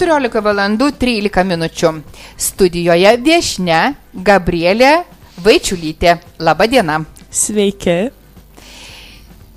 14 valandų 13 minučių. Studijoje viešne Gabrielė Vaičiulytė. Labadiena. Sveiki.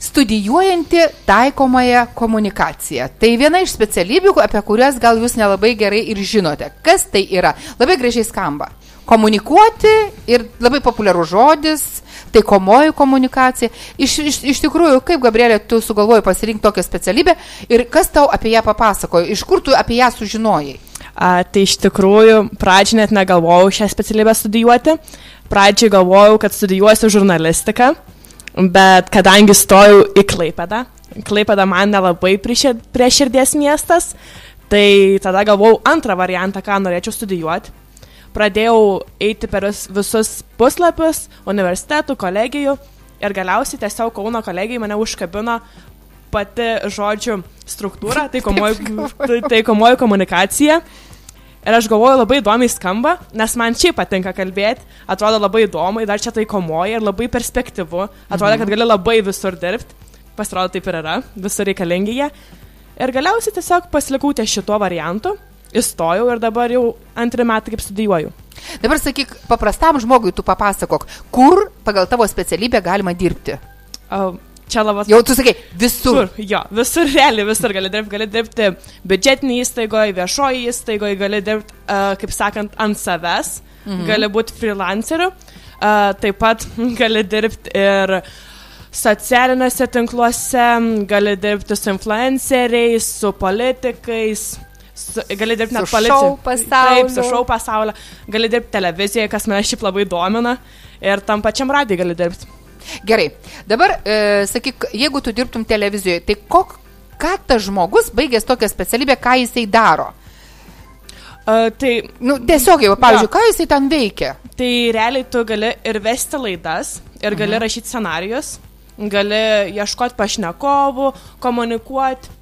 Studijuojanti taikomąją komunikaciją. Tai viena iš specialybių, apie kurias gal jūs nelabai gerai ir žinote. Kas tai yra? Labai gražiai skamba. Komunikuoti ir labai populiarus žodis, taikomoji komunikacija. Iš, iš, iš tikrųjų, kaip Gabrielė, tu sugalvoji pasirinkti tokią specialybę ir kas tau apie ją papasakojo, iš kur tu apie ją sužinojai? A, tai iš tikrųjų, pradžiai net negalvojau šią specialybę studijuoti. Pradžiai galvojau, kad studijuosiu žurnalistiką, bet kadangi stojau į Klaipedą, Klaipeda man nelabai prie širdies miestas, tai tada galvojau antrą variantą, ką norėčiau studijuoti. Pradėjau eiti per visus puslapius, universitetų, kolegijų ir galiausiai tiesiog Kauno kolegijai mane užkabino pati žodžių struktūra, taikomoji tai komunikacija. Ir aš galvoju, labai įdomiai skamba, nes man šiaip patinka kalbėti, atrodo labai įdomu, dar čia taikomoji ir labai perspektyvu, atrodo, kad mhm. gali labai visur dirbti, pasirodo taip ir yra, visur reikalingi jie. Ir galiausiai tiesiog pasilikau ties šituo variantu, įstojau ir dabar jau antrį metą kaip studijuoju. Dabar sakyk, paprastam žmogui tu papasakok, kur pagal tavo specialybę galima dirbti? Uh, čia labai... Jau tu sakai, visur. visur. Jo, visur realiai, visur gali dirbti. Gali dirbti biudžetinėje įstaigoje, viešoje įstaigoje, gali dirbti, uh, kaip sakant, ant savęs, mhm. gali būti freelanceriu, uh, taip pat gali dirbti ir socialiniuose tinkluose, gali dirbti su influenceriais, su politikais. Su, gali dirbti net policijos pasaulyje. Taip, su šou pasaulio. Gali dirbti televizijoje, kas mane šiaip labai domina. Ir tam pačiam radijai gali dirbti. Gerai, dabar, e, sakyk, jeigu tu dirbtum televizijoje, tai kok, ką tas žmogus, baigęs tokią specialybę, ką jisai daro? Uh, tai, nu, tiesiog jau, pavyzdžiui, ja. ką jisai ten veikia? Tai realiai tu gali ir vesti laidas, ir gali mhm. rašyti scenarius, gali ieškoti pašnekovų, komunikuoti,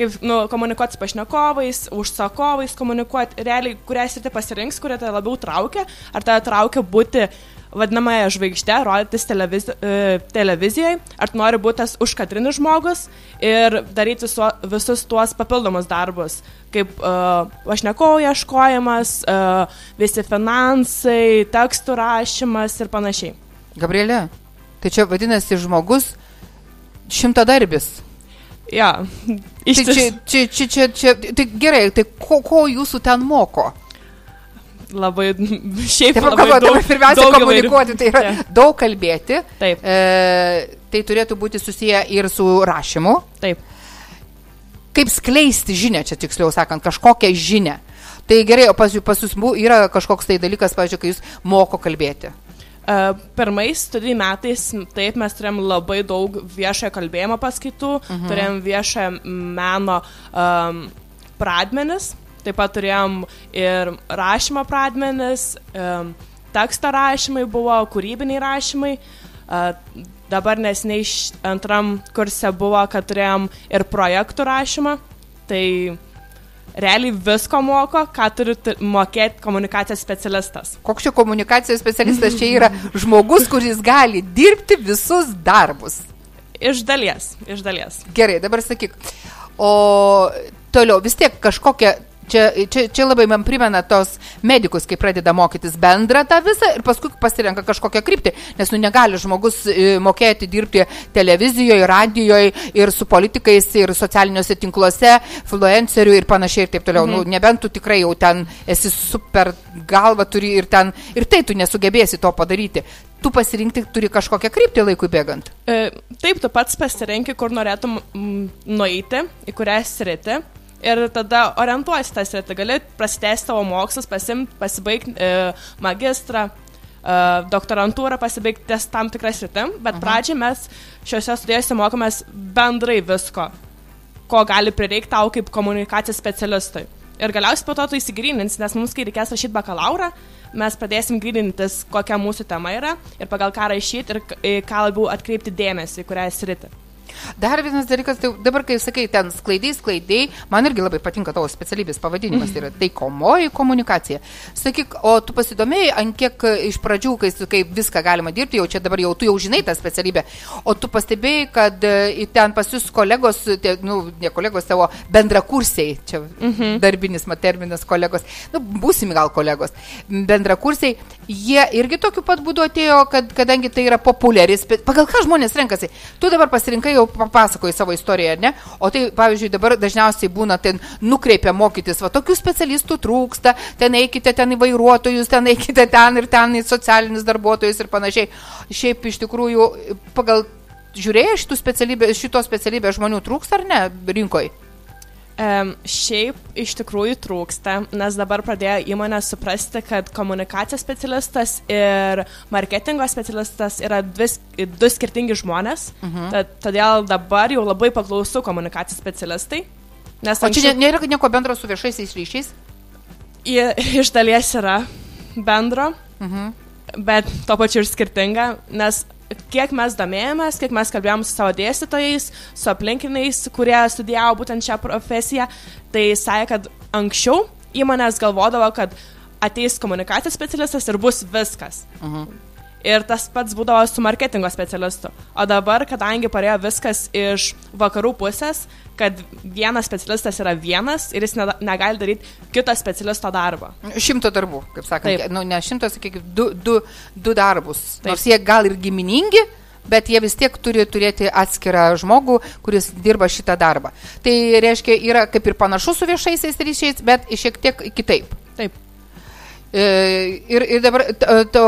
kaip nu, komunikuoti su pašnekovais, užsakovais, komunikuoti realiai, kurią sritį pasirinks, kurią tave labiau traukia, ar tave traukia būti vadinamąją žvaigždę, rodytis televiz e, televizijoje, ar nori būti tas užkadrinis žmogus ir daryti visu, visus tuos papildomus darbus, kaip uh, pašnekovo ieškojimas, uh, visi finansai, tekstų rašymas ir panašiai. Gabrielė, tai čia vadinasi žmogus šimtadarbis. Ja, iš. Tai čia, čia, čia, čia, tai gerai, tai ko, ko jūsų ten moko? labai, šiaip Taip, labai daug, daug, pirmiausia, daug komunikuoti, tai yra yeah. daug kalbėti. Taip. E, tai turėtų būti susiję ir su rašymu. Taip. Kaip skleisti žinę, čia tiksliau sakant, kažkokią žinę. Tai gerai, o pas, pas jūs yra kažkoks tai dalykas, pavyzdžiui, kai jūs moko kalbėti. Uh, pirmais studijų metais, taip, mes turėjom labai daug viešojo kalbėjimo paskaitų, uh mhm. turėjom viešojo meno um, pradmenis, Taip pat turėjom ir rašymo pradmenis, teksto rašymai buvo, kūrybiniai rašymai. Dabar nesnei antram kurse buvo, kad turėjom ir projektų rašymą. Tai realiai visko moko, ką turi mokėti komunikacijos specialistas. Koks čia komunikacijos specialistas čia yra žmogus, kuris gali dirbti visus darbus? Iš dalies, iš dalies. Gerai, dabar sakyk, o toliau vis tiek kažkokia Čia, čia, čia labai man primena tos medikus, kai pradeda mokytis bendrą tą visą ir paskui pasirenka kažkokią kryptį, nes nu negali žmogus e, mokėti dirbti televizijoje, radijoje ir su politikais ir socialiniuose tinkluose, influencerių ir panašiai ir taip toliau. Nu, mhm. Nu, nebent tu tikrai jau ten esi super galva turi ir ten ir tai tu nesugebėsi to padaryti tu pasirinkti turi kažkokią kryptį laikui bėgant. E, taip, tu pats pasirenki, kur norėtum nueiti, į kurią sritį ir tada orientuosi tą sritį. Gali prasitęsti tavo mokslus, pasimti, pasibaigti e, magistrą, e, doktorantūrą, pasibaigti tam tikrą sritim, bet mhm. pradžiai mes šiuose studijose mokomės bendrai visko, ko gali prireikti tau kaip komunikacijos specialistui. Ir galiausiai po to tu įsigrynins, nes mums, kai reikės rašyti bakalaurą, mes pradėsim grynintis, kokia mūsų tema yra ir pagal ką rašyti ir ką labiau atkreipti dėmesį, kurią sritį. Dar vienas dalykas, tai dabar, kai sakai, ten sklaidai, sklaidai, man irgi labai patinka tavo specialybės pavadinimas, tai yra taikomoji komunikacija. Sakyk, o tu pasidomėjai, ant kiek iš pradžių, kai, kai viską galima dirbti, jau čia dabar jau tu jau žinai tą specialybę, o tu pastebėjai, kad e, ten pas jūs kolegos, tie, nu, ne kolegos, tavo bendrakursiai, čia mhm. darbinis terminas kolegos, nu, būsimi gal kolegos, bendrakursiai, jie irgi tokiu pat būdu atėjo, kad, kadangi tai yra populiaris, pagal ką žmonės renkasi. Tu dabar pasirinkai, jau papasakoji savo istoriją, ne? O tai, pavyzdžiui, dabar dažniausiai būna ten nukreipia mokytis, va tokių specialistų trūksta, ten eikite ten į vairuotojus, ten eikite ten ir ten į socialinius darbuotojus ir panašiai. Šiaip iš tikrųjų, pagal žiūrėjai šitų specialybės, šito specialybės žmonių trūksta ar ne rinkoje? Um, šiaip iš tikrųjų trūksta, nes dabar pradėjo įmonė suprasti, kad komunikacijos specialistas ir marketingo specialistas yra dvi, du skirtingi žmonės. Uh mhm. -huh. tad, todėl dabar jau labai paklausau komunikacijos specialistai. Nes o anksčiau... čia nėra nieko bendro su viešaisiais ryšiais? I, iš dalies yra bendro, uh mhm. -huh. bet to pačiu ir skirtinga, nes kiek mes domėjomės, kiek mes kalbėjom su savo dėstytojais, su aplinkiniais, kurie studijavo būtent šią profesiją, tai sakė, kad anksčiau įmonės galvodavo, kad ateis komunikacijos specialistas ir bus viskas. Mhm. Ir tas pats būdavo su marketingo specialistu. O dabar, kadangi parėjo viskas iš vakarų pusės, kad vienas specialistas yra vienas ir jis ne, negali daryti kito specialisto darbą. Šimto darbų, kaip sakant, nu, ne šimtas, sakykime, du, du, du darbus. Taip. Nors jie gal ir giminingi, bet jie vis tiek turi turėti atskirą žmogų, kuris dirba šitą darbą. Tai reiškia, yra kaip ir panašu su viešaisiais ryšiais, bet šiek tiek kitaip. Taip. E, ir, ir dabar, to,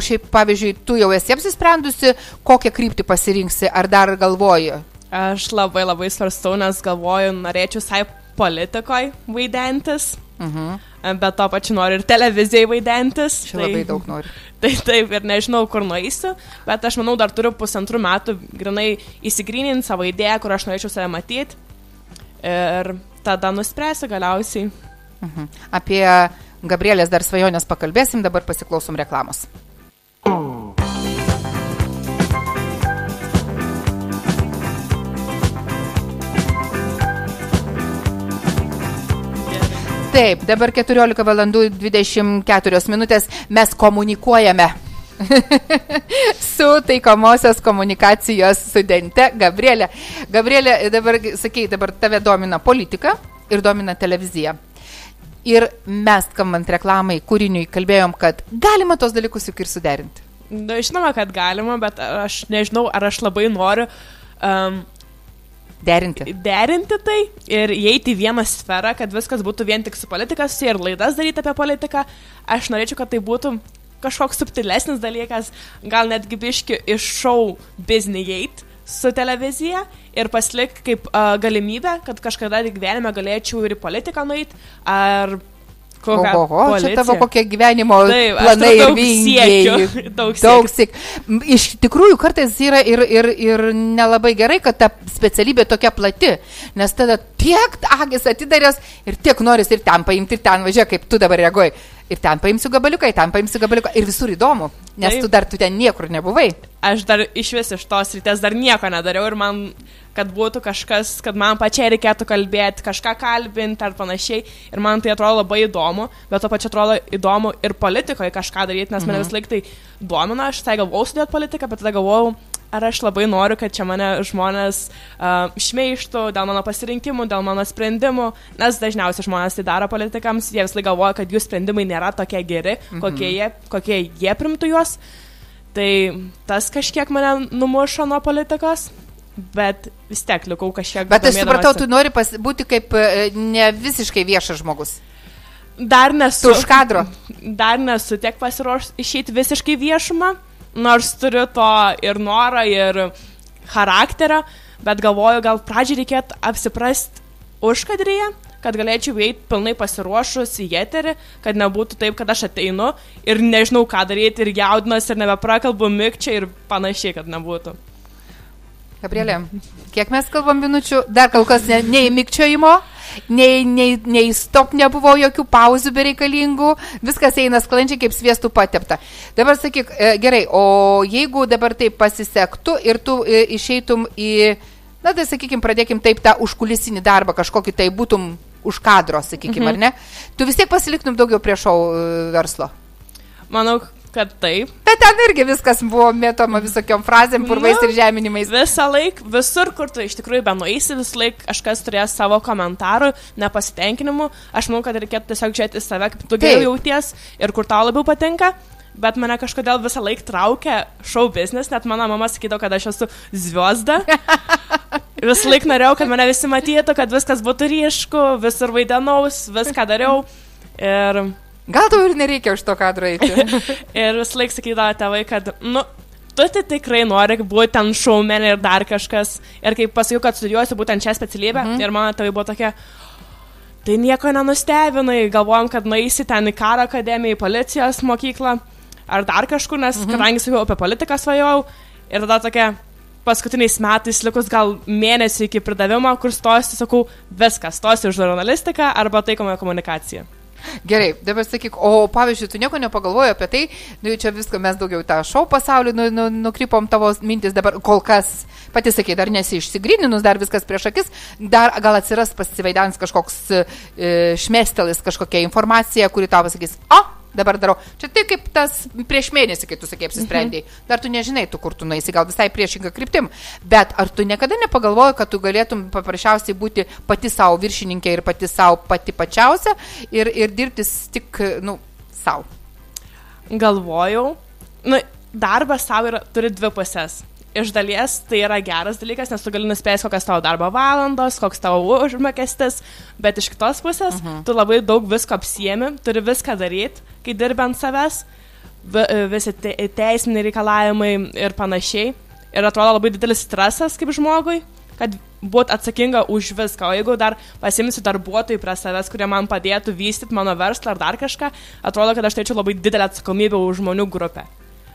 šiaip, pavyzdžiui, tu jau esi apsisprendusi, kokią kryptį pasirinksi, ar dar galvoji? Aš labai labai svarstau, nes galvoju, norėčiau sai politikoje vaidentis. Uh mhm. -huh. Bet to pačiu noriu ir televizijai vaidentis. Čia tai, labai daug noriu. Tai taip, ir nežinau, kur nueisiu, bet aš manau, dar turiu pusantrų metų grinai įsigryninti savo idėją, kur aš norėčiau save matyti. Ir tada nuspręsiu galiausiai. Uh mhm. -huh. Apie Gabrielės dar svajonės pakalbėsim, dabar pasiklausom reklamos. Taip, dabar 14 valandų 24 minutės mes komunikuojame su taikomosios komunikacijos studente Gabrielė. Gabrielė, dabar, sakai, dabar tave domina politika ir domina televizija. Ir mes, skambant reklamai, kūriniui, kalbėjom, kad galima tos dalykus juk ir suderinti. Na, žinoma, kad galima, bet aš nežinau, ar aš labai noriu um, Derinti. Derinti tai ir įeiti į vieną sferą, kad viskas būtų vien tik su politikas ir laidas daryti apie politiką. Aš norėčiau, kad tai būtų kažkoks subtilesnis dalykas, gal netgi biški iš šou Gate su televizija ir pasilik kaip uh, galimybę, kad kažkada gyvenime galėčiau ir į politiką nueiti, ar Kokia Oho, čia tavo kokie gyvenimo Taip, planai ir vingiai. Daug, daug siek. Iš tikrųjų, kartais yra ir, ir, ir nelabai gerai, kad ta specialybė tokia plati, nes tada tiek agis atidarės ir tiek noris ir ten paimti, ir ten važiuoja, kaip tu dabar reaguoji. Ir ten paimsiu gabaliuką, ir ten paimsiu gabaliuką. Ir visur įdomu, nes Taip. tu dar tu ten niekur nebuvai. Aš dar iš vis iš tos ryties dar nieko nedariau ir man, kad būtų kažkas, kad man pačiai reikėtų kalbėti, kažką kalbinti ar panašiai. Ir man tai atrodo labai įdomu, bet to pačiu atrodo įdomu ir politikoje kažką daryti, nes mane mhm. vis laik tai domina, aš tai galvojau sudėti politiką, bet tada galvojau, ar aš labai noriu, kad čia mane žmonės uh, šmeištų dėl mano pasirinkimų, dėl mano sprendimų, nes dažniausiai žmonės tai daro politikams, jie vis laik galvoja, kad jų sprendimai nėra tokie geri, mhm. kokie, jie, kokie jie primtų juos. Tai tas kažkiek mane numušo nuo politikos. Bet vis tiek likau kažkiek. Bet aš supratau, tu nori pas, būti kaip e, ne visiškai viešas žmogus. Dar nesu. Tu už kadro. Dar nesu tiek pasiruošęs išeiti visiškai viešumą nors turiu to ir norą, ir charakterio, bet galvoju, gal pradžiai reikėtų apsiprast užkadryje, kad galėčiau eiti pilnai pasiruošus į eterį, kad nebūtų taip, kad aš ateinu ir nežinau, ką daryti ir jaudinas ir nebeprakalbu mikčiai ir panašiai, kad nebūtų. Gabrielė, kiek mes kalbam minučių, dar kol kas ne, neįmikčiojimo, nei, nei, nei stop nebuvo jokių pauzių bereikalingų, viskas eina sklandžiai kaip sviestų patepta. Dabar sakyk, e, gerai, o jeigu dabar taip pasisektų ir tu e, išeitum į na tai sakykime, pradėkim taip tą užkulisinį darbą, kažkokį tai būtum už kadro, sakykime, mhm. ar ne, tu vis tiek pasiliktum daugiau prie šau e, verslo. Manau, kad taip. Bet ten irgi viskas buvo mėtoma visokiom frazėm, purvais nu, ir žeminimais. Visą laiką, visur, kur tu iš tikrųjų benueisi, vis laik kažkas turės savo komentarų, nepasitenkinimų. Aš manau, kad reikėtų tiesiog žiūrėti į save, kaip tu geriau jauties ir kur tau labiau patinka. Bet mane kažkodėl visą laiką traukia show business, net mano mama sakydavo, kad aš esu zviosda. Visą laiką norėjau, kad mane visi matytų, kad viskas būtų ryšku, visur vaidenaus, viską dariau. Ir Gal tau ir nereikia už to kadro eiti. ir vis laik sakydavo tėvai, kad, nu, tu tai tikrai nori būti ten šaumenė ir dar kažkas. Ir kai pasakiau, kad studijuosiu būtent šią specialybę, -hmm. ir mano tėvai buvo tokie, tai nieko nenustebinai, galvojom, kad nueisi ten į karo akademiją, į policijos mokyklą ar dar kažkur, nes -hmm. kadangi sakiau apie politiką svajojau, ir tada tokia paskutiniais metais, likus gal mėnesį iki pridavimo, kur stosiu, sakau, viskas, stosiu už žurnalistiką arba taikomąją komunikaciją. Gerai, dabar sakyk, o pavyzdžiui, tu nieko nepagalvoji apie tai, nu čia viską mes daugiau tą šau pasaulį nu, nu, nukrypom tavo mintis dabar kol kas, pati sakai, dar nesi išsigryninus, dar viskas prieš akis, dar gal atsiras pasivaidens kažkoks e, šmestelis, kažkokia informacija, kuri tau pasakys, o, dabar darau. Čia tai kaip tas prieš mėnesį, kai tu sakė, apsisprendėjai. Mhm. Dar tu nežinai, tu kur tu nueisi, gal visai priešingą kryptim. Bet ar tu niekada nepagalvoji, kad tu galėtum paprasčiausiai būti pati savo viršininkė ir pati savo pati pačiausia ir, ir dirbti tik, nu, savo? Galvojau. Nu, darbas savo turi dvi pusės iš dalies tai yra geras dalykas, nes tu gali nuspėti, kokios tavo darbo valandos, koks tavo užmokestis, bet iš kitos pusės uh mhm. -huh. tu labai daug visko apsiemi, turi viską daryti, kai dirbi ant savęs, visi te teisiniai reikalavimai ir panašiai. Ir atrodo labai didelis stresas kaip žmogui, kad būt atsakinga už viską. O jeigu dar pasimsiu darbuotojų prie savęs, kurie man padėtų vystyti mano verslą ar dar kažką, atrodo, kad aš turėčiau labai didelę atsakomybę už žmonių grupę.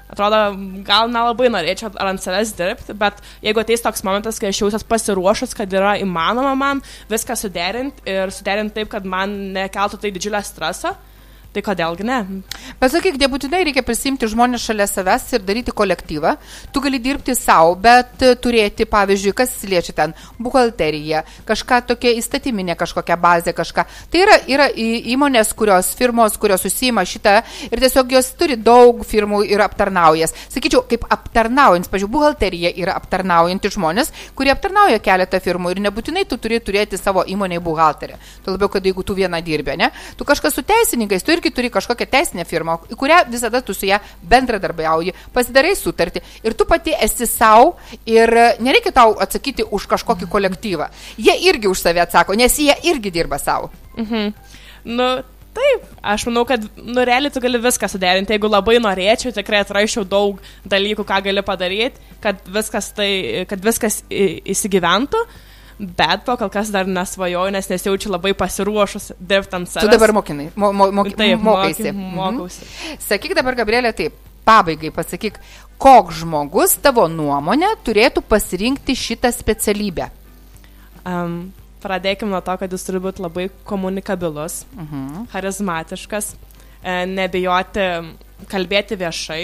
Atrodo, gal nelabai norėčiau ar ant savęs dirbti, bet jeigu ateis toks momentas, kai aš jausiuos pasiruošus, kad yra įmanoma man viską suderinti ir suderinti taip, kad man nekeltų tai didžiulę stresą, Tai kodėlgi ne? Bet sakyk, nebūtinai reikia prisimti žmonės šalia savęs ir daryti kolektyvą. Tu gali dirbti savo, bet turėti, pavyzdžiui, kas liečia ten buhalteriją, kažką tokia įstatyminė kažkokia bazė, kažką. Tai yra, yra įmonės, kurios firmos, kurios susima šitą ir tiesiog jos turi daug firmų ir aptarnaujas. Sakyčiau, kaip aptarnaujant, pavyzdžiui, buhalterija yra aptarnaujantys žmonės, kurie aptarnauja keletą firmų ir nebūtinai tu turi turėti savo įmonėje buhalterį. Tuo labiau, kad jeigu tu vieną dirbė, ne? Tu kažkas su teisininkais, tu irgi irgi turi kažkokią teisinę firmą, į kurią visada tu su ją bendradarbiauji, pasidarai sutartį ir tu pati esi savo ir nereikia tau atsakyti už kažkokį kolektyvą. Jie irgi už save atsako, nes jie irgi dirba savo. Mhm. Nu, Taip, aš manau, kad nu realiai tu gali viską suderinti. Jeigu labai norėčiau, tikrai atraščiau daug dalykų, ką gali padaryti, kad viskas, tai, kad viskas įsigyventų. Bet po kol kas dar nesvajoju, nes nesijaučiu labai pasiruošus dirbti ant savęs. Tu dabar mokinai, mo, mo, mo, taip, mokaisi. Mokausi. Mhm. Sakyk dabar, Gabrielė, taip, pabaigai pasakyk, koks žmogus tavo nuomonė turėtų pasirinkti šitą specialybę? Um, pradėkime nuo to, kad jis turi būti labai komunikabilus, mhm. charizmatiškas, e, nebijoti kalbėti viešai,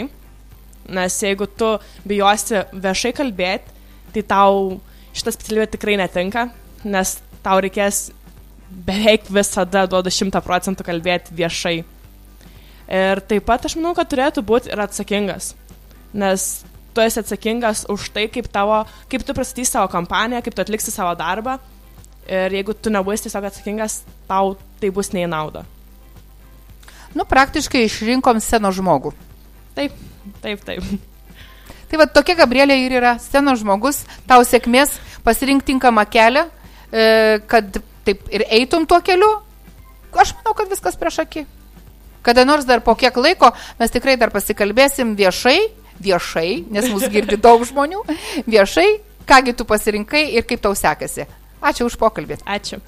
nes jeigu tu bijosi viešai kalbėti, tai tau šitą specialybę tikrai netinka, nes tau reikės beveik visada duoda šimtą procentų kalbėti viešai. Ir taip pat aš manau, kad turėtų būti ir atsakingas, nes tu esi atsakingas už tai, kaip, tavo, kaip tu pristatysi savo kompaniją, kaip tu atliksi savo darbą. Ir jeigu tu nebūsi tiesiog atsakingas, tau tai bus neį naudą. Nu, praktiškai išrinkom seno žmogų. Taip, taip, taip. Tai va tokia Gabrielė ir yra scenos žmogus, tau sėkmės, pasirink tinkamą kelią, e, kad taip ir eitum tuo keliu. Aš manau, kad viskas prieš akį. Kada nors dar po kiek laiko mes tikrai dar pasikalbėsim viešai, viešai, nes mus girdi daug žmonių, viešai, kągi tu pasirinkai ir kaip tau sekasi. Ačiū už pokalbį. Ačiū.